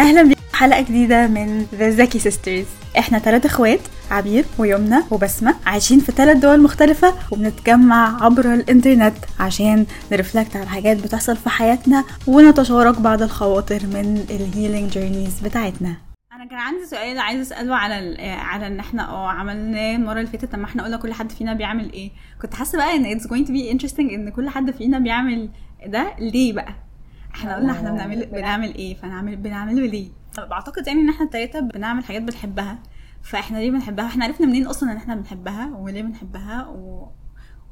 أهلا بيكم حلقة جديدة من The Zaki Sisters إحنا ثلاث إخوات عبير ويمنى وبسمة عايشين في ثلاث دول مختلفة وبنتجمع عبر الإنترنت عشان ن reflect على حاجات بتحصل في حياتنا ونتشارك بعض الخواطر من ال healing journeys بتاعتنا. أنا كان عندي سؤال عايزة أسأله على على إن إحنا آه عملناه المرة اللي فاتت لما إحنا قلنا كل حد فينا بيعمل إيه؟ كنت حاسة بقى إن it's to be interesting إن كل حد فينا بيعمل ده. ليه بقى؟ إحنا قلنا إحنا بنعمل بنعمل إيه؟ فنعمل بنعمله ليه؟ طب أعتقد يعني إن إحنا التلاتة بنعمل حاجات بنحبها. فإحنا ليه بنحبها؟ إحنا عرفنا منين أصلا إن إحنا بنحبها وليه بنحبها و...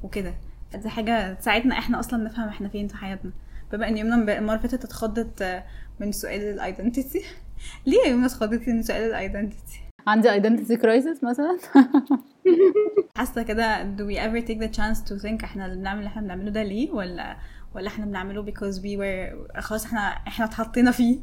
وكده. دي حاجة تساعدنا إحنا أصلا نفهم إحنا فين في حياتنا. بما إن يمنا المرة اللي فاتت اتخضت آه، من سؤال ال identity ليه يا يمنا اتخضتي من سؤال الايدنتيتي عندي identity crisis مثلا؟ حاسة كده do we ever take the chance to think إحنا اللي بنعمل اللي إحنا بنعمله ده ليه؟ ولا ولا إحنا بنعمله because we were خلاص إحنا إحنا اتحطينا فيه.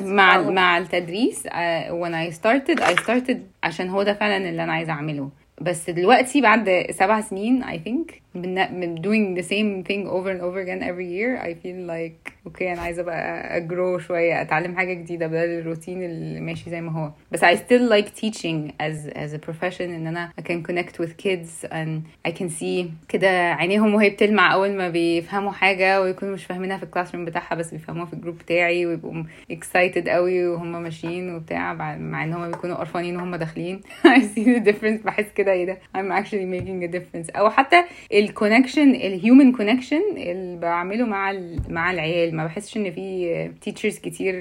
مع مع التدريس when I started I started عشان هو ده فعلا اللي أنا عايزة أعمله. بس دلوقتي بعد سبع سنين I think doing the same thing over and over again every year I feel like okay أنا عايزة بقى اجرو شوية أتعلم حاجة جديدة بدل الروتين اللي ماشي زي ما هو. بس I still like teaching as as a profession إن أنا I can connect with kids and I can see كده عينيهم وهي بتلمع أول ما بيفهموا حاجة ويكونوا مش فاهمينها في ال classroom بتاعها بس بيفهموها في ال group بتاعي ويبقوا excited قوي وهم ماشيين وبتاع مع إن هم بيكونوا قرفانين وهم داخلين. I see the difference بحس كده إيه ده؟ I'm actually making a difference. أو حتى ال connection ال human connection اللي بعمله مع ال- مع العيال. ما بحسش إن في teachers كتير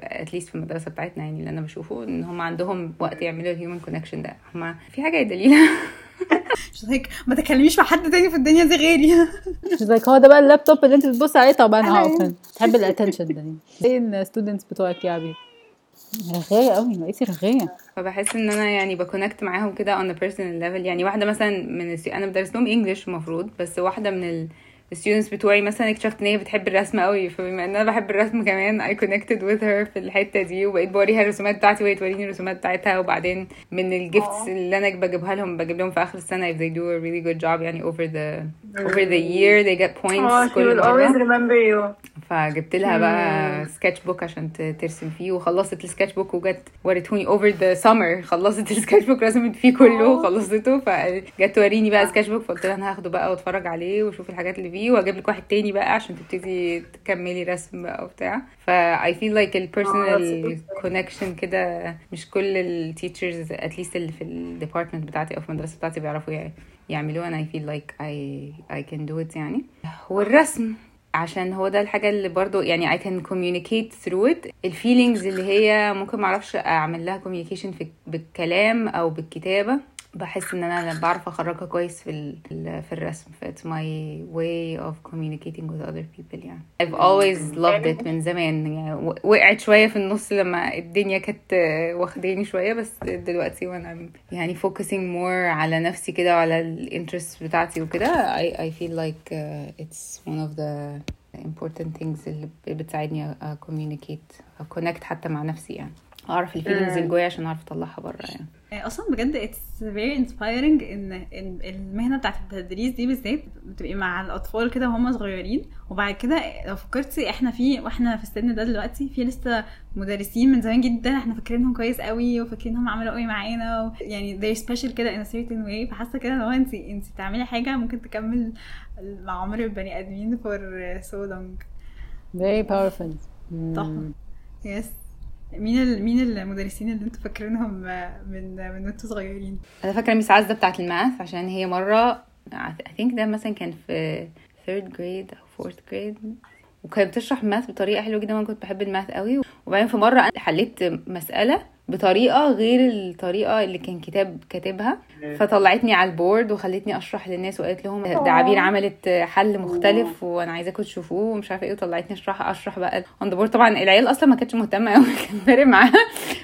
at least في المدرسة بتاعتنا يعني اللي أنا بشوفه إن هم عندهم وقت يعملوا ال human connection ده. هم في حاجة يا دليل. مش هيك ما تكلميش مع حد تاني في الدنيا دي غيري. مش زيك هو ده بقى اللابتوب اللي أنت بتبص عليه؟ طبعا آه تحب ال attention ده زي ال students بتوعك يا عبير رغاية قوي بقيتي رغاية. فبحس إن أنا يعني ب connect معاهم كده on a personal level. يعني واحدة مثلا من الس... أنا بدرس لهم English المفروض بس واحدة من ال ال students بتوعي مثلا اكتشفت إن هي بتحب الرسم قوي فبما إن أنا بحب الرسم كمان I connected with her في الحتة دي وبقيت بوريها الرسومات بتاعتي وهي توريني الرسومات بتاعتها وبعدين من ال gifts اللي أنا بجيبها لهم بجيب لهم في آخر السنة if they do a really good job يعني over the over the year they get Oh, points she كل will always remember you. فجبت لها بقى sketchbook عشان ترسم فيه وخلصت ال sketchbook وجت وريتوني over the summer خلصت ال sketchbook رسمت فيه كله وخلصته فجت توريني بقى sketchbook فقلت لها أنا هاخده بقى وأتفرج عليه وأشوف الحاجات اللي فيه واجيب لك واحد تاني بقى عشان تبتدي تكملي رسم بقى وبتاع. ف I feel like ال personal connection كده مش كل ال teachers at least اللي في ال department بتاعتي أو في المدرسة بتاعتي بيعرفوا يع- يعملوها أنا I feel like I I can do it يعني. والرسم عشان هو ده الحاجة اللي برضو يعني I can communicate through it. الفيلينجز اللي هي ممكن معرفش أعمل لها communication في بالكلام أو بالكتابة. بحس إن أنا بعرف أخرجها كويس في ال- في الرسم. ف it's my way of communicating with other people يعني I've always loved it من زمان. يعني وقعت شوية في النص لما الدنيا كانت واخداني شوية بس دلوقتي وأنا يعني focusing more على نفسي كده وعلى ال interests بتاعتي وكده I, I feel like uh, it's one of the important things اللي بتساعدني communicate connect حتى مع نفسي يعني. أعرف ال feelings اللي جوايا عشان أعرف أطلعها بره يعني. أصلا بجد it's very inspiring ان المهنة بتاعت التدريس دي بالذات بتبقي مع الاطفال كده وهم صغيرين. وبعد كده لو فكرتي إحنا في وإحنا في السن ده دلوقتي في لسه مدرسين من زمان جدا إحنا فاكرينهم كويس قوي وفاكرينهم عملوا قوي معانا و... يعني they're special كده in a certain way. فحاسة كده لو انت انت بتعملي حاجة ممكن تكمل مع عمر البني ادمين for so long. Very powerful. طبعا يس مين ال... مين المدرسين اللي أنتوا فاكرينهم من من وانتوا صغيرين؟ أنا فاكرة ميس عزة بتاعت الماث عشان هي مرة I think ده مثلا كان في third grade أو fourth grade. وكانت بتشرح ال math بطريقة حلوة جدا وأنا كنت بحب ال math قوي. وبعدين في مرة أنا حليت مسألة بطريقة غير الطريقة اللي كان كتاب كاتبها. فطلعتني على ال board وخلتني أشرح للناس وقالت لهم ده عبير عملت حل مختلف وأنا عايزاكم تشوفوه ومش عارفة إيه وطلعتني أشرح أشرح بقى on the board طبعا العيال أصلا ما كانتش مهتمة قوي كان فارق معاها.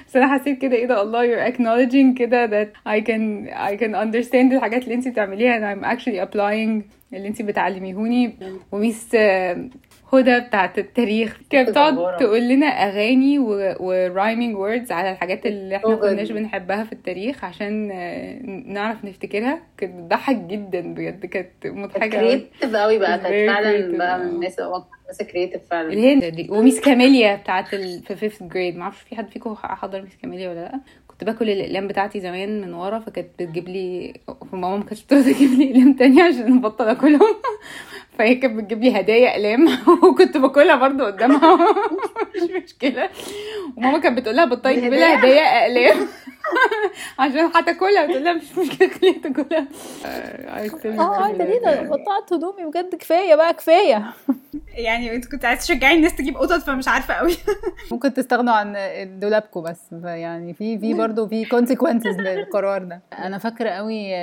بس أنا حسيت كده إيه ده الله you're acknowledging كده that I can I can understand الحاجات اللي انت بتعمليها and I'm actually applying اللي انت بتعلميهوني. و Miss آه، هدى بتاعت التاريخ. كانت بتقعد تقول لنا أغاني و rhyming words على الحاجات اللي إحنا ما كناش بنحبها في التاريخ عشان آه، نعرف نفتكرها. كانت بتضحك جدا بجد. كانت مضحكة قوي creative قوي بقى. كانت فعلا. بقى من الناس اللي هو بس creative فعلا. الهند دي. و Miss كاميليا بتاعت ال... في fifth grade ما أعرفش في حد فيكم حضر Miss كاميليا ولا لأ؟ كنت باكل الأقلام بتاعتي زمان من ورا فكانت بتجيب لي ماما ما كانتش بترضى تجيب لي أقلام تانية عشان أبطل آكلهم. فهي كانت بتجيب لي هدايا اقلام وكنت باكلها برضو قدامها. مش مشكلة. وماما كانت بتقول لها بطلي تجيبي لها هدايا؟ اقلام. عشان هتاكلها. بتقول لها مش مشكلة خليها تاكلها. آه انت ليه قطعت هدومي بجد كفاية بقى كفاية. يعني انت كنت عايز تشجعي الناس تجيب قطط فمش عارفة قوي ممكن تستغنوا عن دولابكم بس. يعني في في برضه في كونسيكونسز للقرار ده. أنا فاكرة قوي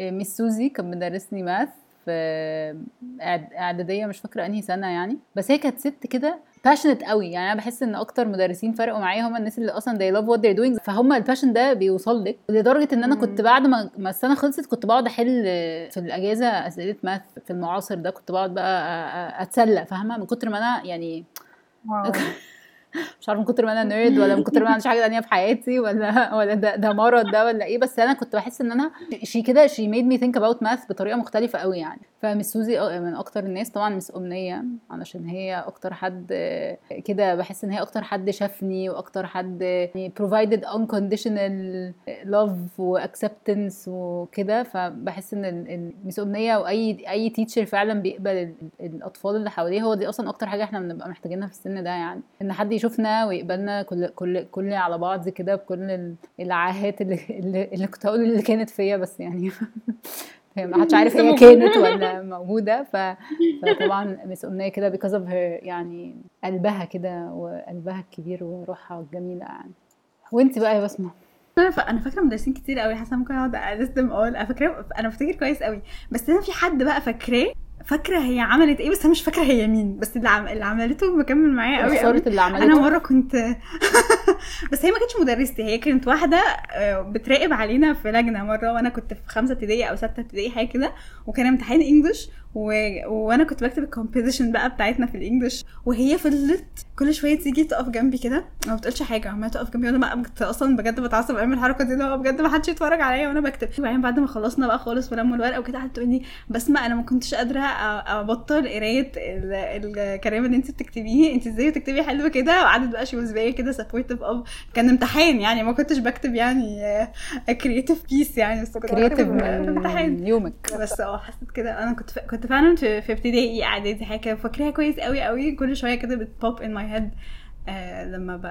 Miss سوزي كانت مدرسني math في إعدادية مش فاكرة أنهي سنة يعني. بس هي كانت ست كده passionate قوي. يعني أنا بحس إن أكتر مدرسين فرقوا معايا هم الناس اللي أصلا they love what they're doing. فهم ال passion ده بيوصل لك. لدرجة إن أنا كنت بعد ما ما السنة خلصت كنت بقعد أحل في الأجازة أسئلة math في المعاصر ده. كنت بقعد بقى أتسلى فاهمة؟ من كتر ما أنا يعني مش عارفة من كتر ما أنا nerd ولا من كتر ما أنا مش حاجة تانية في حياتي ولا ولا ده, ده مرض ده ولا إيه بس أنا كنت بحس إن أنا she كده she made me think about math بطريقة مختلفة قوي يعني. ف Miss سوزي من أكتر الناس طبعا Miss أمنية علشان هي أكتر حد كده بحس إن هي أكتر حد شافني وأكتر حد يعني provided unconditional love و acceptance وكده. فبحس إن Miss أمنية وأي أي teacher فعلا بيقبل الأطفال اللي حواليه. هو دي أصلا أكتر حاجة إحنا بنبقى محتاجينها في السن ده يعني. إن حد يشوفنا ويقبلنا كل كل كل على بعض كده بكل العاهات اللي اللي كنت هقول اللي كانت فيا بس يعني. ما حدش عارف هي كانت ولا موجودة. ف... فطبعا مس امنيه كده because of her يعني قلبها كده وقلبها الكبير وروحها الجميلة يعني. وانت بقى يا بسمة؟ أنا فاكرة مدرسين كتير قوي حاسة ممكن أقعد الستم أول. أنا فاكرة أنا بفتكر كويس قوي بس أنا في حد بقى فاكراه فاكرة هي عملت إيه بس أنا مش فاكرة هي مين بس اللي, عم... اللي عملته مكمل معايا قوي قوي اللي عملته؟ أنا مرة كنت بس هي ما كانتش مدرستي هي كانت واحدة بتراقب علينا في لجنة مرة وأنا كنت في خمسة ابتدائي أو ستة ابتدائي حاجة كده وكان امتحان English و... وأنا كنت بكتب ال composition بقى بتاعتنا في ال English وهي فضلت كل شوية تيجي تقف جنبي كده ما بتقولش حاجة عمالة تقف جنبي وأنا بقى كنت أصلا بجد بتعصب اعمل الحركة دي اللي بجد ما حدش يتفرج عليا وأنا بكتب. وبعدين بعد ما خلصنا بقى خالص ولموا الورقه وكده قعدت تقول لي بسمه أنا ما كنتش قادرة أبطل قراية الكلام اللي انت بتكتبيه انت إزاي بتكتبي حلو كده؟ وقعدت بقى she was كده supportive of كان امتحان يعني ما كنتش بكتب يعني creative piece يعني بس كنت creative امتحان. يومك. بس آه حسيت كده أنا كنت كنت فعلا في, ابتدائي اعدادي حاجة فاكراها كويس قوي قوي. كل شوية كده بت pop in my head لما ب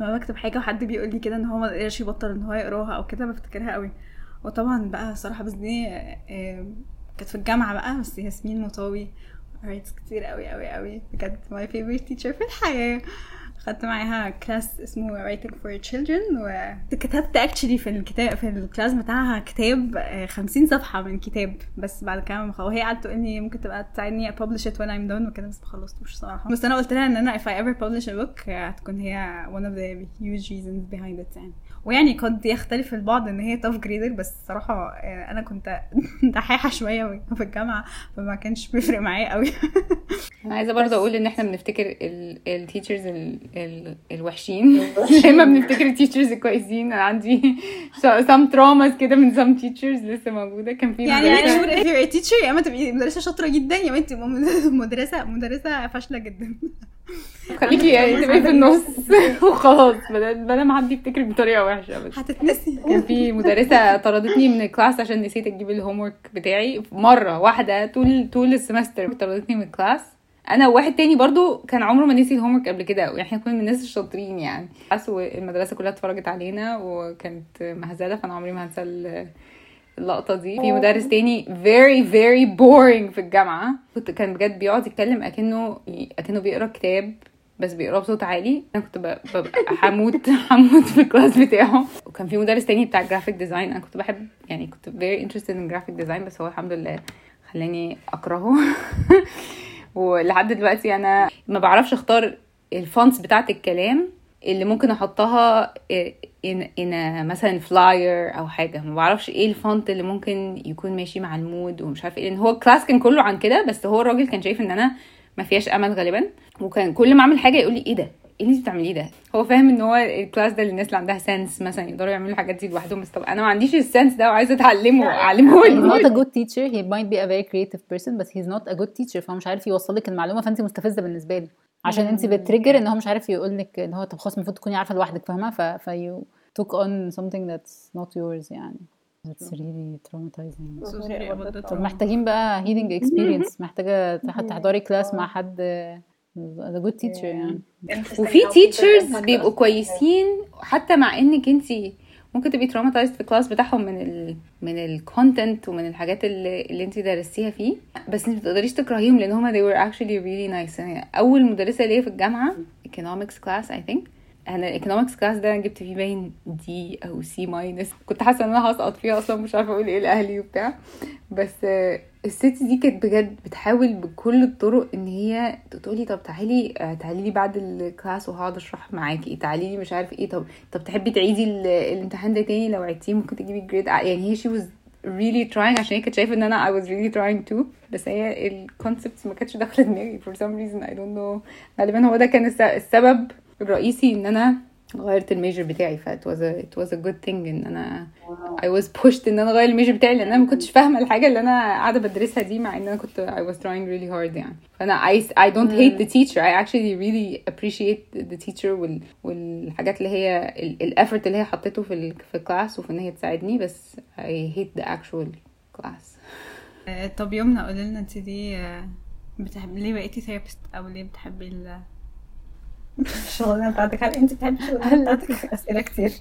لما بكتب حاجة وحد بيقول لي كده إن هو ما قدرش يبطل إن هو يقراها أو كده بفتكرها قوي. وطبعا بقى صراحة بس دي كانت في الجامعة بقى بس ياسمين مطاوي قريت كتير قوي قوي قوي. بجد my favorite teacher في الحياة. خدت معاها class اسمه writing for children وكتبت actually في الكتاب في ال class بتاعها كتاب 50 صفحة من كتاب بس بعد كده ما وهي قعدت تقول لي ممكن تبقى تساعدني publish it when I'm done وكده بس ما خلصتوش صراحة. بس أنا قلت لها إن أنا if I ever publish a book هتكون هي one of the huge reasons behind it يعني. ويعني قد يختلف البعض إن هي tough grader بس الصراحه أنا كنت دحيحة شوية في الجامعة فما كانش بيفرق معايا قوي أنا عايزة برضه أقول إن إحنا بنفتكر ال teachers الوحشين. زي ما بنفتكر ال teachers الكويسين. أنا عندي some traumas كده من some teachers لسه موجودة. كان في يعني يعني if you're a teacher يا إما تبقي مدرسة شاطرة جدا يا إما تبقي مدرسة مدرسة فاشلة جدا. خليكي يعني تبقي في النص. وخلاص بدل ما حد يفتكرك بطريقة وحشة بس. هتتنسي. كان في مدرسة طردتني من ال class عشان نسيت أجيب ال homework بتاعي. مرة واحدة طول طول ال semester طردتني من ال class. أنا وواحد تاني برضو كان عمره ما نسي ال homework قبل كده إحنا كنا من الناس الشاطرين يعني. بس المدرسة كلها اتفرجت علينا وكانت مهزلة فأنا عمري ما هنسى اللقطة دي. في مدرس تاني very very boring في الجامعة. كنت كان بجد بيقعد يتكلم أكنه أكنه بيقرأ كتاب بس بيقراه بصوت عالي. أنا كنت ببقى هموت هموت في ال class بتاعه. وكان في مدرس تاني بتاع graphic design أنا كنت بحب يعني كنت very interested in graphic design بس هو الحمد لله خلاني أكرهه. ولحد دلوقتي أنا ما بعرفش أختار ال fonts بتاعت الكلام اللي ممكن أحطها in a مثلا flyer أو حاجة. ما بعرفش إيه ال font اللي ممكن يكون ماشي مع ال mood ومش عارفة إيه. لأن هو ال class كان كله عن كده بس هو الراجل كان شايف إن أنا ما فيهاش أمل غالبا. وكان كل ما أعمل حاجة يقول لي إيه ده؟ إيه اللي أنت بتعمليه ده؟ هو فاهم إن هو ال class ده للناس اللي عندها sense مثلا يقدروا يعملوا الحاجات دي لوحدهم بس طب أنا ما عنديش ال sense ده وعايزة أتعلمه أعلمه he's not a good teacher. He might be a very creative person but he's not a good teacher. فهو مش عارف يوصل لك المعلومة فأنت مستفزة بالنسبة له. عشان أنت ب trigger إن هو مش عارف يقول لك إن هو طب خلاص المفروض تكوني عارفة لوحدك فاهمة؟ ف ف you took on something that's not yours يعني. That's really traumatizing. طب محتاجين بقى healing experience. محتاجة تح- تحضري class مع حد a good teacher يعني. وفي teachers بيبقوا كويسين حتى مع إنك أنت ممكن تبقي traumatized في ال class بتاعهم من ال من ال content ومن الحاجات اللي, اللي أنت درستيها فيه. بس أنت ما بتقدريش تكرهيهم لأن هما they were actually really nice. يعني أول مدرسة ليا في الجامعة economics class I think. أنا ال economics class ده جبت فيه باين D أو C minus كنت حاسة إن أنا هسقط فيها أصلا مش عارفة أقول إيه لأهلي وبتاع. بس آه، الست دي كانت بجد بتحاول بكل الطرق إن هي تقولي طب تعالي آه، تعالي لي بعد الكلاس وهقعد أشرح معاكي. تعالي لي مش عارف إيه. طب طب تحبي تعيدي ال- الامتحان ده تاني؟ لو عدتيه ممكن تجيبي grade يعني هي she was really trying عشان هي كانت شايفة إن أنا I was really trying to بس هي ال concepts ما كانتش داخلة دماغي. For some reason I don't know. غالبا هو ده كان الس- السبب. الرئيسي إن أنا غيرت ال major بتاعي ف it was a, it was a good thing إن أنا I was pushed إن أنا أغير ال major بتاعي لأن أنا ما كنتش فاهمة الحاجة اللي أنا قاعدة بدرسها دي مع إن أنا كنت I was trying really hard يعني. فأنا I, I don't hate the teacher I actually really appreciate the teacher وال, والحاجات اللي هي ال- ال effort اللي هي حطيته في ال, في ال class وفي إن هي تساعدني بس I hate the actual class. آه، طب يمنى قولي لنا انت دي آه، بتحبي ليه بقيتي therapist أو ليه بتحبي ال الشغلانه بتاعتك هل انت بتحبي الشغلانه بتاعتك أسئلة كتير.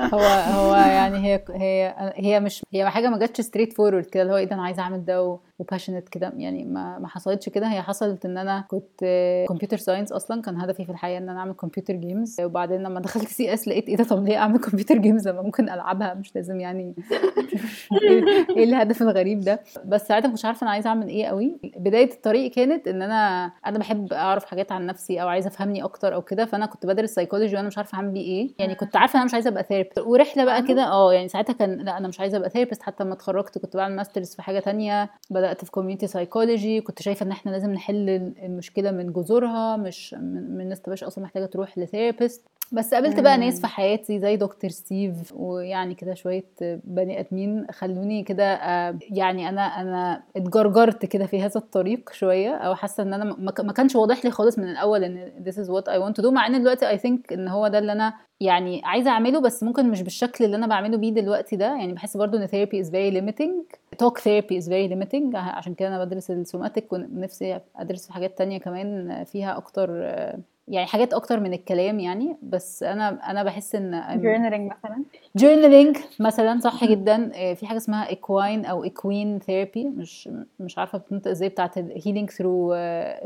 هو هو يعني هي هي هي مش هي حاجة ما جاتش straightforward كده اللي هو إيه ده أنا عايزة أعمل ده و passionate كده يعني ما ما حصلتش كده. هي حصلت إن أنا كنت computer science أصلا. كان هدفي في الحياة إن أنا أعمل computer games وبعدين لما دخلت CS لقيت إيه ده؟ طب ليه أعمل computer games لما ممكن ألعبها؟ مش لازم يعني. إيه الهدف الغريب ده؟ بس ساعتها ما كنتش عارفة أنا عايزة أعمل إيه قوي بداية الطريق كانت إن أنا أنا بحب أعرف حاجات عن نفسي أو عايزة أفهمني أكتر أو كده. فأنا كنت بدرس سايكولوجي وأنا مش عارفة أعمل بيه إيه. يعني كنت عارفة أنا مش عايزة أبقى therapist ورحلة بقى كده آه يعني ساعتها كان لأ أنا مش عايزة أبقى therapist حتى لما اتخرجت كنت بعمل masters في حاجة تانية. بدات في community psychology كنت شايفة إن إحنا لازم نحل المشكلة من جذورها مش من الناس تبقاش أصلا محتاجة تروح ل therapist بس قابلت بقى ناس في حياتي زي دكتور ستيف ويعني كده شوية بني آدمين خلوني كده آه، يعني أنا أنا اتجرجرت كده في هذا الطريق شوية أو حاسة إن أنا ما كانش واضح لي خالص من الأول إن this is what I want to do مع إن دلوقتي I think إن هو ده اللي أنا يعني عايزة أعمله بس ممكن مش بالشكل اللي أنا بعمله بيه دلوقتي ده يعني بحس برضو إن therapy is very limiting talk therapy is very limiting عشان كده أنا بدرس السوماتيك ونفسي أدرس في حاجات تانية كمان فيها أكتر آه، يعني حاجات أكتر من الكلام يعني بس أنا أنا بحس إن جورنالينج مثلا؟ journaling مثلا صح جدا. آه، في حاجة اسمها equine أو equine therapy مش مش عارفة بتنطق إزاي بتاعت healing through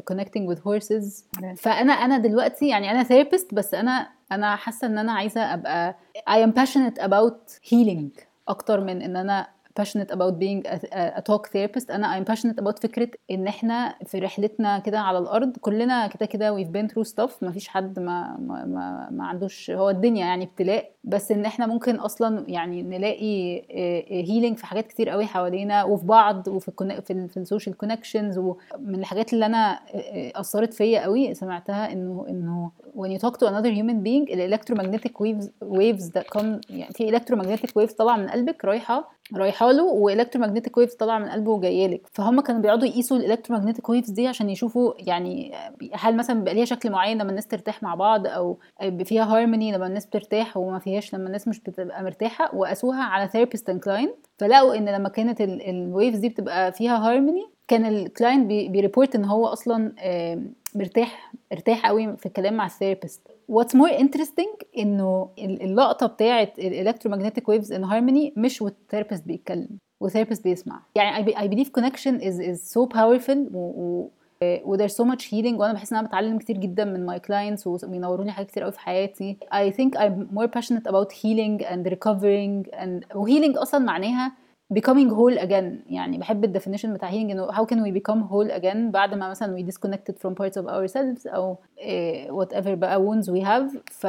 connecting with horses فأنا أنا دلوقتي يعني أنا therapist بس أنا أنا حاسة إن أنا عايزة أبقى I am passionate about healing أكتر من إن أنا passionate about being a, a talk therapist. أنا I'm passionate about فكرة إن إحنا في رحلتنا كده على الأرض كلنا كده كده we've been through stuff. ما فيش حد ما ما ما, عندوش هو الدنيا يعني ابتلاء. بس إن إحنا ممكن أصلا يعني نلاقي healing في حاجات كتير قوي حوالينا وفي بعض وفي في, في ال social connections ومن الحاجات اللي أنا آه، آه، أثرت فيا قوي سمعتها إنه إنه when you talk to another human being ال electromagnetic waves waves that come يعني في electromagnetic waves طالعه من قلبك رايحة رايحة له و electromagnetic waves طالعة من قلبه وجاية لك. فهم كانوا بيقعدوا يقيسوا ال electromagnetic waves دي عشان يشوفوا يعني هل مثلا بيبقى ليها شكل معين لما الناس ترتاح مع بعض أو فيها هارموني لما الناس بترتاح وما فيهاش لما الناس مش بتبقى مرتاحة وقاسوها على therapist and client فلقوا إن لما كانت ال waves دي بتبقى فيها هارموني كان ال client بي report إن هو أصلا مرتاح ارتاح قوي في الكلام مع ال therapist. What's more interesting إنه ال- اللقطة بتاعه ال electromagnetic waves in harmony مش وال therapist بيتكلم وال therapist بيسمع. يعني I believe connection is is so powerful و, و و there's so much healing وأنا بحس إن أنا بتعلم كتير جدا من clients وبينوروا لي حاجات كتير قوي في حياتي. I think I'm more passionate about healing and recovering and و healing أصلا معناها becoming whole again يعني بحب ال definition بتاع healing انه how can we become whole again بعد ما مثلا we disconnected from parts of ourselves أو eh, whatever بقى wounds we have ف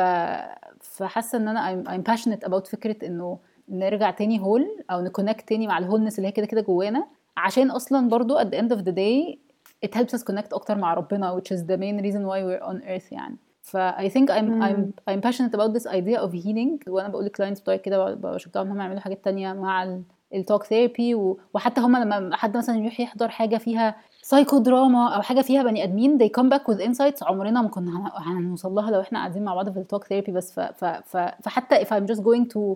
فحاسه ان أنا I'm, I'm passionate about فكره انه نرجع تاني whole أو ن connect تاني مع ال wholeness اللي هي كده كده جوانا عشان أصلا برضو at the end of the day it helps us connect أكتر مع ربنا which is the main reason why we're on earth يعني ف I think I'm مم. I'm I'm passionate about this idea of healing وأنا بقول لل clients بتوعي كده بشجعهم انهم يعملوا حاجات تانية مع ال talk therapy وحتى هم لما حد مثلا يروح يحضر حاجة فيها سايكو دراما أو حاجة فيها بني آدمين they come back with insights. عمرنا ما كنا هن- هنوصل لها لو إحنا قاعدين مع بعض في التوك ثيرابي بس. ف, ف, ف, فحتى if I'm just going to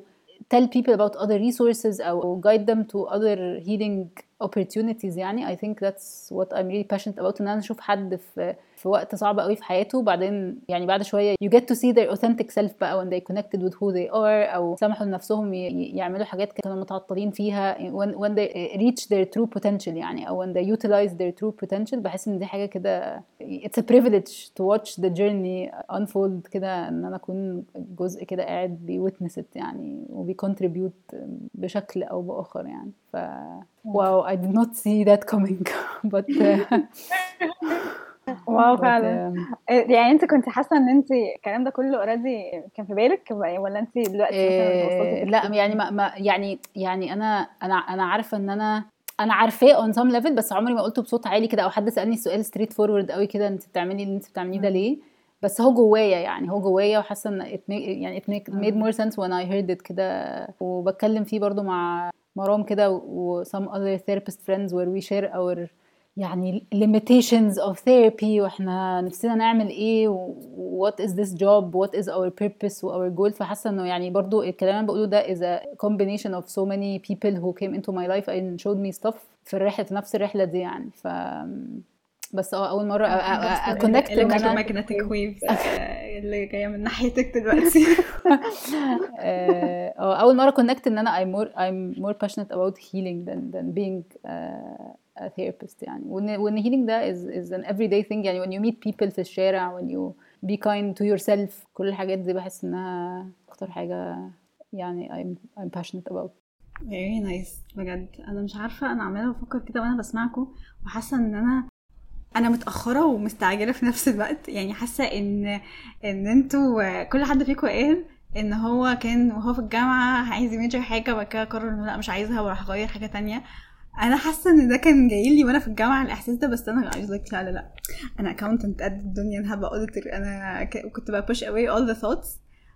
tell people about other resources أو guide them to other healing opportunities يعني I think that's what I'm really passionate about. إن أنا أشوف حد في في وقت صعب قوي في حياته وبعدين يعني بعد شوية you get to see their authentic self بقى when they connected with who they are أو سمحوا لنفسهم يعملوا حاجات كانوا متعطلين فيها when, when they reach their true potential يعني أو when they utilize their true potential بحس ان دي حاجة كده it's a privilege to watch the journey unfold كده ان أنا اكون جزء كده قاعد بي witness يعني وبي contribute بشكل أو باخر يعني ف wow I did not see that coming but uh, wow فعلا. يعني انت كنت حاسة ان انت الكلام ده كله already كان في بالك؟ ولا انت دلوقتي مثلا إيه لا يعني ما, ما يعني يعني أنا أنا أنا عارفة ان أنا أنا عارفاه on some level بس عمري ما قلته بصوت عالي كده أو حد سألني السؤال straightforward قوي كده انت بتعملي اللي انت بتعمليه ده ليه؟ بس هو جوايا يعني هو جوايا وحاسة ان it make, يعني it make, made more sense when I heard it كده. وبتكلم فيه برضو مع مرام كده و some other therapist friends where we share our يعني limitations of therapy وإحنا نفسنا نعمل إيه و what is this job what is our purpose و our goal فحاسه انه يعني برضو الكلام اللي بقوله ده is a combination of so many people who came into my life and showed me stuff في الرحله في نفس الرحله دي يعني ف بس آه اول مره ا connect ان أنا magnetic waves اللي جاية من ناحيتك دلوقتي آه، آه، اول مره connect ان أنا I'm more I'm more passionate about healing than than being uh, therapist يعني. وان وإن healing ده is is an everyday thing. يعني when you meet people في الشارع when you be kind to yourself كل الحاجات دي بحس إنها أكتر حاجة يعني I'm I'm passionate about. Very nice. بجد. أنا مش عارفة أنا عمالة بفكر كده وأنا بسمعكم وحاسة إن أنا أنا متأخرة ومستعجلة في نفس الوقت. يعني حاسة إن إن أنتوا كل حد فيكم قال إن هو كان وهو في الجامعة عايز ي major حاجة وبعد كده قرر إنه لأ مش عايزها وراح غير حاجة تانية. أنا حاسه ان ده كان جاي لي وأنا في الجامعة الاحساس ده بس أنا عايز لك لا لا لا أنا accountant قد الدنيا أنا هبقى auditor أنا ك- كنت ب push away all the thoughts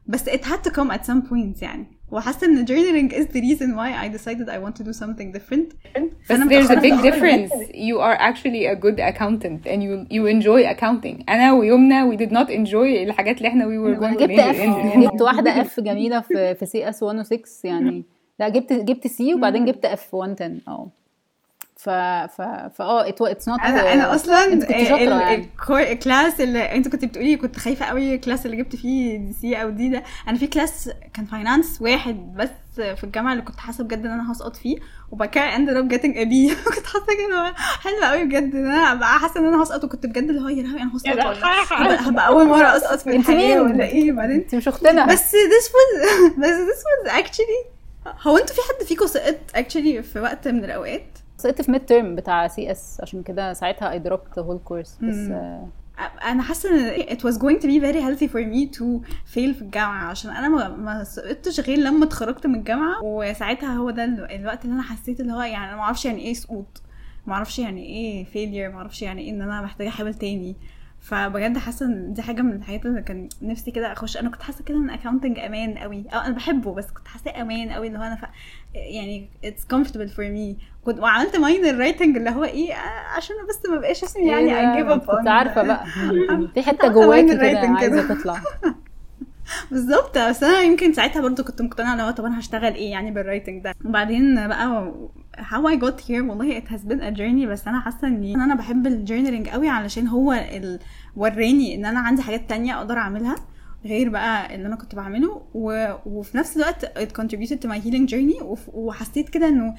بس it had to come at some point يعني وحاسه ان journaling is the reason why I decided I want to do something different But فأنا there's a big difference. You are actually a good accountant and you you enjoy accounting. أنا ويومنا we did not enjoy الحاجات اللي إحنا we were أنا going to جبت major in. جبت واحدة اف جميله في في سي اس 106 يعني لا جبت جبت سي وبعدين جبت اف 110 آه ف ف فا آه اتس نوت أنا أنا أصلا أنت كنت شاطرة يعني. الكلاس اللي أنت كنت بتقولي كنت خايفة قوي الكلاس اللي جبت فيه دي سي أو دي ده. أنا في كلاس كان فاينانس واحد بس في الجامعة اللي كنت حاسة بجد إن أنا هسقط فيه وبعد كده ended up getting a B. كنت حاسة كده حلوة قوي بجد إن أنا أبقى حاسة إن أنا هسقط وكنت بجد اللي هو يا لهوي أنا هسقط ولا هبقى, أول مرة أسقط في أنت الحياة مين؟ ولا إيه؟ بعدين أنت مش أختنا. بس this was بس this was actually هو أنتوا في حد فيكم سقط actually في وقت من الأوقات؟ سقطت في midterm بتاع CS عشان كده ساعتها I dropped whole course بس أنا حاسة إن it was going to be very healthy for me to fail في الجامعة عشان أنا ما, سقطتش غير لما اتخرجت من الجامعة وساعتها هو ده ال- الوقت اللي أنا حسيت اللي هو يعني أنا ما أعرفش يعني إيه سقوط ما أعرفش يعني إيه failure ما أعرفش يعني إيه إن أنا محتاجة أحاول تاني. فبجد حاسة إن دي حاجة من الحاجات اللي كان نفسي كده أخش. أنا كنت حاسة كده إن accounting أمان قوي آه أنا بحبه بس كنت حاساه أمان قوي اللي هو أنا ف... يعني it's comfortable for me. كنت وعملت minor writing اللي هو إيه آه، عشان بس ما بقاش اسمي يعني give up ده؟ كنت عارفة بقى. في حتة جواكي كده. عايزة تطلع. بالظبط. بس أنا يمكن ساعتها برضو كنت مقتنعة اللي هو طب أنا هشتغل إيه يعني بال writing ده. وبعدين بقى how I got here والله it has been a journey بس أنا حاسة إني أنا بحب ال journaling قوي علشان هو ال... وراني إن أنا عندي حاجات تانية أقدر أعملها غير بقى اللي أنا كنت بعمله و... وفي نفس الوقت it contributed to my healing journey وف... وحسيت كده إنه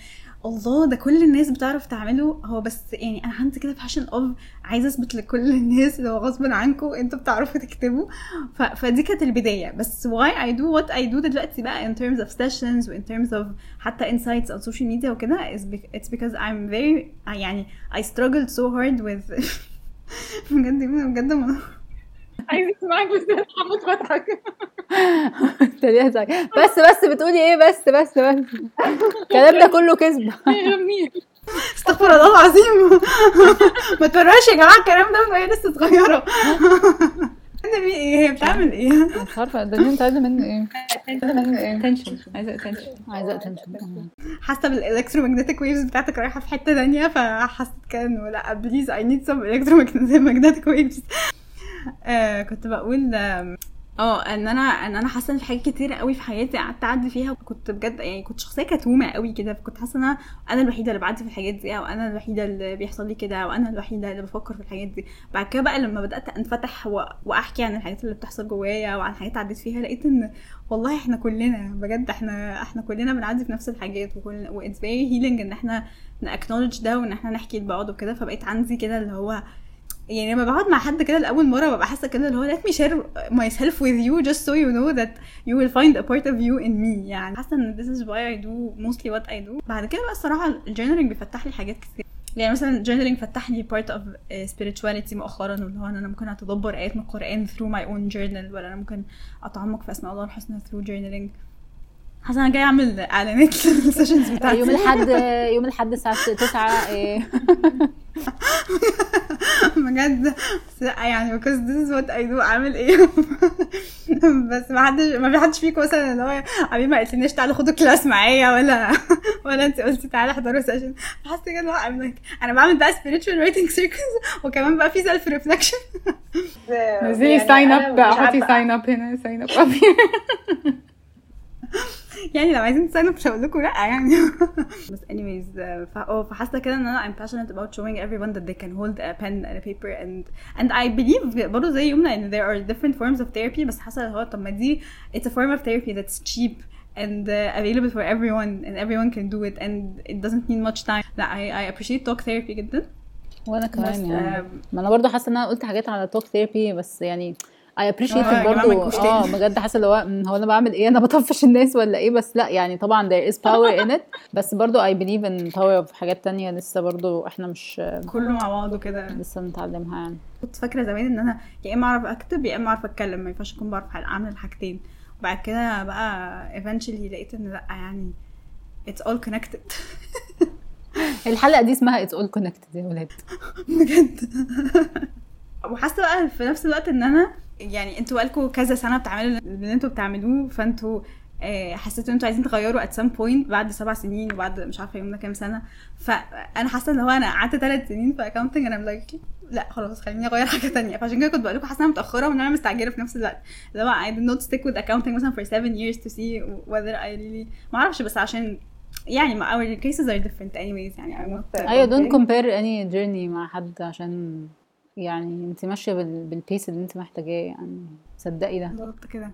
الله ده كل الناس بتعرف تعمله. هو بس يعني أنا عندي كده passion of عايزة أثبت لكل الناس هو غصب عنكم أنتوا بتعرفوا تكتبوا. ف... فدي كانت البداية. بس why I do what I do دلوقتي بقى in terms of sessions و in terms of حتى insights on social media وكده it's because I'm very يعني I struggled so hard with بجد بجد ما عايز اسمعك بس هموت واضحك؟ بس بس بتقولي إيه؟ بس بس بس. الكلام ده كله كذب. استغفر الله العظيم. ما توريهاش يا جماعة الكلام ده وهي لسه صغيرة. إيه هي بتعمل إيه؟ مش عارفه ده انت عايزه مني. إيه؟ عايزه مني. إيه؟ attention عايزة attention عايزة attention حاسة بال electromagnetic waves بتاعتك رايحة في حتة تانية فحسيت كده انه لأ بليز اي نيد سم الكترومagnetic ويفز كنت بقول آه إن أنا إن أنا حاسة إن في حاجات كتيرة قوي في حياتي قعدت أعدي فيها وكنت بجد يعني كنت شخصية كتومة قوي كده فكنت حاسة إن أنا أنا الوحيدة اللي بعدي في الحاجات دي أو أنا الوحيدة اللي بيحصل لي كده أو أنا الوحيدة اللي بفكر في الحاجات دي بعد كده بقى لما بدأت أنفتح. وأحكي عن الحاجات اللي بتحصل جوايا وعن حاجات عديت فيها لقيت إن والله إحنا كلنا بجد إحنا إحنا كلنا بنعدي في نفس الحاجات وكل و it's very healing إن إحنا ن acknowledge ده وإن إحنا نحكي لبعض وكده فبقيت عندي كده اللي هو يعني لما بقعد مع حد كده لأول مرة ببقى حاسة كده اللي هو let me share myself with you just so you know that you will find a part of you in me. يعني حاسة إن this is why I do mostly what I do. بعد كده بقى الصراحة ال journaling بيفتح لي حاجات كتير. يعني مثلا ال journaling فتح لي part of uh, spirituality مؤخرا واللي هو إن أنا ممكن أتدبر آيات من القرآن through my own journal ولا أنا ممكن أتعمق في أسماء الله الحسنى through journaling. حاسه أنا جاية أعمل إعلانات لل sessions بتاعتي. يوم الأحد يوم الأحد الساعة 9 إيه. بجد؟ يعني because this is what I do أعمل إيه؟ بس ما حدش ما في حدش فيكم مثلا اللي هو حبيبي ما قلتلناش تعالوا خدوا class معايا ولا ولا انت قلتي تعالى احضروا session حاسه كده اللي هو I'm like أنا بعمل بقى spiritual writing circles وكمان بقى في self reflection. نزلي sign up حطي sign up هنا sign up يعني لو عايزين تساينوا مش هقول لكم لا يعني بس anyways آه، ف- اه فحاسه كده ان انا I'm passionate about showing everyone that they can hold a pen and a paper and and I believe برضه زي يومنا ان there are different forms of therapy بس حاسه اللي هو طب ما دي it's a form of therapy that's cheap and uh, available for everyone and everyone can do it and it doesn't need much time لا I, I appreciate talk therapy جدا وانا بس كمان يعني آم، ما انا برضو حاسه ان انا قلت حاجات على توك ثيرابي بس يعني ما برضو. تجوش آه. بجد حاسة اللي هو "مم، هو أنا بعمل إيه؟ أنا بطفش الناس ولا إيه؟ بس لأ يعني طبعا there is power in it. بس برضو I believe in power of حاجات تانية لسه برضو إحنا مش كله مع بعضه كده. لسه بنتعلمها يعني. كنت فاكرة زمان إن أنا يا إما أعرف أكتب يا إما أعرف أتكلم. ما ينفعش أكون بعرف أعمل الحاجتين وبعد كده بقى eventually لقيت إن لأ يعني it's all connected. الحلقة دي اسمها it's all connected يا ولاد. بجد. وحاسة بقى في نفس الوقت إن أنا يعني أنتوا بقالكوا كذا سنة بتعملوا اللي أنتوا بتعملوه فانتوا آه، حسيتوا إن أنتوا عايزين تغيروا at some point بعد سبع سنين وبعد مش عارفة يومنا كام سنة. فأنا حاسة إن هو أنا قعدت ثلاث سنين في accounting أنا like لا خلاص خليني أغير حاجة تانية. فعشان كده كنت بقول لكم حاسه متأخرة وإن أنا مستعجلة في نفس الوقت. اللي هو I did not stick with accounting مثلا for seven years to see whether I really ما أعرفش بس عشان يعني our cases are different anyways يعني. I'm not أيوه don't compare any journey مع حد عشان يعني انت ماشية بال... بال pace اللي انت محتاجاه يعني. صدقي ده. بالظبط كده.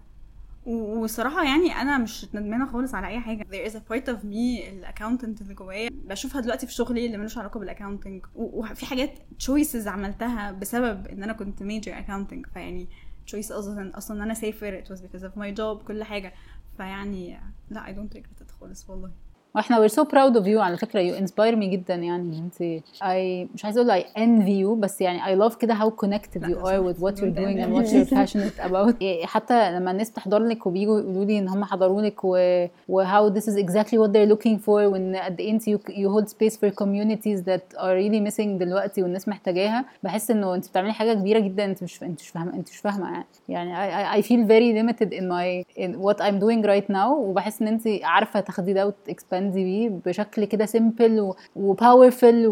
وصراحة يعني أنا مش ندمانة خالص على أي حاجة. There is a part of me ال accountant اللي جوايا بشوفها دلوقتي في شغلي اللي ملوش علاقة بال accounting وفي حاجات choices عملتها بسبب إن أنا كنت major accounting. فيعني choice أصلا أصلا إن أنا أسافر it was because of my job كل حاجة. فيعني لا I don't regret it خالص والله. وإحنا we're so proud of you على فكرة. you inspire me جدا يعني. انت I مش عايزة أقول I envy you بس يعني I love كده how connected you are with what you doing and what you passionate about حتى لما الناس تحضر لك وبييجوا يقولوا لي إن هم حضروا لك و و how this is exactly what they looking for وإن قد إيه انت you hold space for communities that are really missing دلوقتي والناس محتاجاها. بحس إنه أنت بتعملي حاجة كبيرة جدا. أنت مش أنت مش فاهمة أنت مش فاهمة. يعني I feel very limited in my what I'm doing right now وبحس إن أنت عارفة تاخدي ده وت expand وت expand ي بيه بشكل كده simple و powerful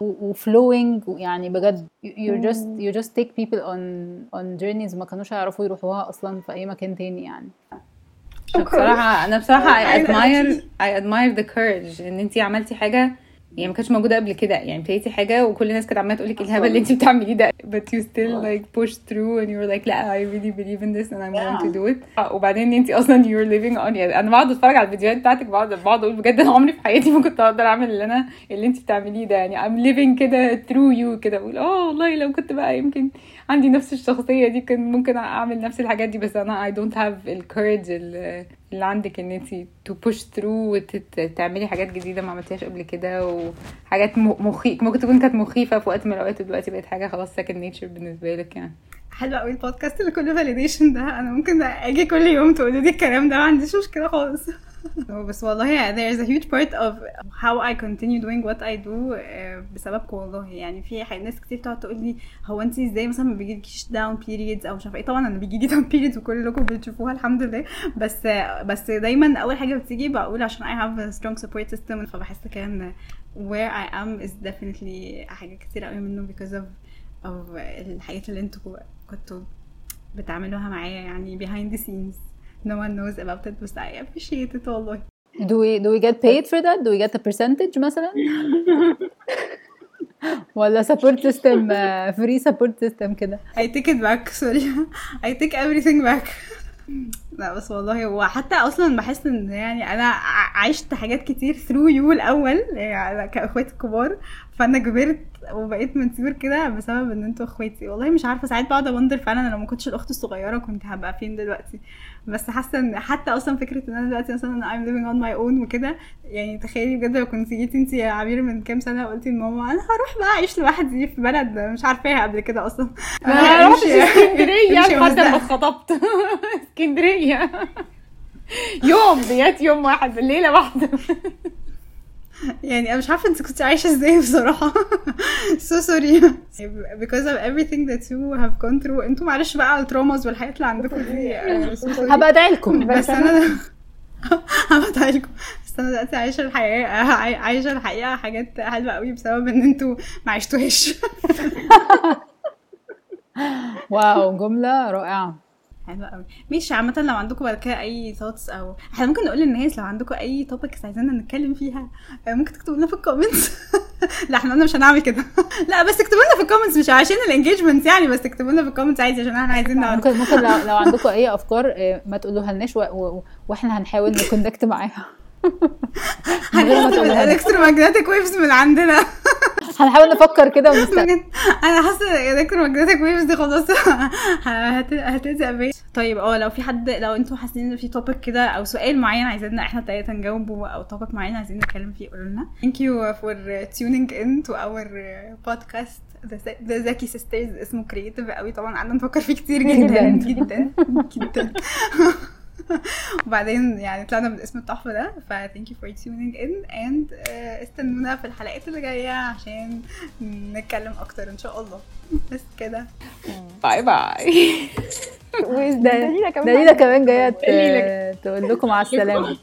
وفلوينج يعني بجد you- you're just you just take people on on journeys ما كانوش يعرفوا يروحوها أصلا في أي مكان تاني يعني. بصراحة أنا بصراحة I أيوة، admire I admire the courage إن أنتي عملتي حاجة يعني ما كانتش موجودة قبل كده. يعني ابتديتي حاجة وكل الناس كانت عمالة تقولك إيه الهبل اللي أنتي بتعمليه ده. But you still like push through and you're like لا I really believe in this and I'm going to do it. آه، وبعدين إن أنتي أصلا you're living on يعني أنا بقعد أتفرج على الفيديوهات بتاعتك بقعد بقعد أقول بجد أنا عمري في حياتي ما كنت أقدر أعمل اللي أنا اللي أنتي بتعمليه ده. يعني I'm living كده through you كده. بقول آه والله لو كنت بقى يمكن عندي نفس الشخصية دي كان ممكن أعمل نفس الحاجات دي. بس أنا I don't have ال courage اللي عندك إن انت to push through وتعملي حاجات جديدة ما عملتيهاش قبل كده وحاجات م- مخي ممكن تكون كانت مخيفة في وقت من الأوقات دلوقتي بقت حاجة خلاص second nature بالنسبة لك يعني. حلو قوي البودكاست اللي كله validation ده. أنا ممكن أجي كل يوم تقولوا لي الكلام ده ما عنديش مشكلة خالص. بس والله there is a huge part of how I continue doing what I do آه، بسببكم والله. يعني في ناس كتير تقعد تقول لي هو انت إزاي مثلا ما بيجيلكيش down periods أو مش عارفة إيه؟ طبعا أنا بيجي لي down periods وكلكم بتشوفوها الحمد لله. بس بس دايما أول حاجة بتيجي بقول عشان I have a strong support system فبحس كان where I am is definitely حاجات كتير قوي منه because of of الحاجات اللي أنتوا كنتوا بتعملوها معايا يعني behind the scenes no one knows about it بس I appreciate it والله Do we do we get paid for that? Do we get a percentage مثلا؟ ولا support system uh, free support system كده I take it back sorry I take everything back لا بس والله وحتى أصلا بحس ان يعني أنا عشت حاجات كتير through you الأول يعني كاخواتي الكبار فانا كبرت وبقيت منسيور كده بسبب إن أنتوا إخواتي. والله مش عارفة ساعات بقعد اوندر فعلا أنا لو ما كنتش الأخت الصغيرة كنت هبقى فين دلوقتي. بس حاسة إن حتى أصلا فكرة إن أنا دلوقتي مثلا I'm living on my own وكده يعني تخيلي بجد لو كنت جيتي انت يا عبير من كام سنة وقلتي لماما أنا هروح بقى أعيش لوحدي في بلد مش عارفاها قبل كده أصلا. أنا رحت امشي- إسكندرية لحد ما. اتخطبت إسكندرية. يوم بجد يوم واحد بالليلة واحدة. يعني أنا مش عارفة أنت كنت عايشة إزاي بصراحة. So sorry. Because of everything that you have gone through. أنتوا معلش بقى على التروماز والحاجات اللي عندكم دي. هبقى أدعي لكم. بس أنا هبقى لكم. بس أنا دلوقتي عايشة الحياة عاي- عايشة الحقيقة حاجات حلوة قوي بسبب إن أنتوا ما عشتوهاش. Wow جملة رائعة. حلوة قوي. ماشي عامة لو عندكم بعد كده أي thoughts أو إحنا ممكن نقول للناس لو عندكم أي topics عايزيننا نتكلم فيها آه، ممكن تكتبوا لنا في ال comments لا إحنا قلنا مش هنعمل كده. لا بس اكتبوا لنا في ال comments مش عشان ال engagement يعني بس اكتبوا لنا في ال comments عادي عشان إحنا عايزين نعرف. ممكن ممكن لو, لو عندكم أي أفكار آه، ما تقولوها لناش وإحنا هنحاول ن connect معاها. من غير ما هنكتب تقولوها لنا. ال electromagnetic waves من عندنا. هنحاول نفكر كده ونست... بجد. أنا حاسة ال electromagnetic waves دي خلاص هت- هتلزق بيا طيب آه لو في حد لو أنتوا حاسين إن في topic كده أو سؤال معين عايزيننا إحنا التلاته نجاوبه أو topic معين عايزين نتكلم فيه قولوا لنا. Thank you for tuning in to our podcast. The Z- The Zaki Sisters. اسمه creative قوي. طبعا قعدنا نفكر فيه كتير جدا جدا جدا. وبعدين يعني طلعنا بالاسم التحفة ده ف thank you for tuning in and آه، استنونا في الحلقات اللي جاية عشان نتكلم أكتر إن شاء الله. بس كده. Bye bye دليلة كمان دليلة. تقول لكم على السلامة.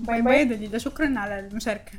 Bye bye دليلة. شكرا على المشاركة.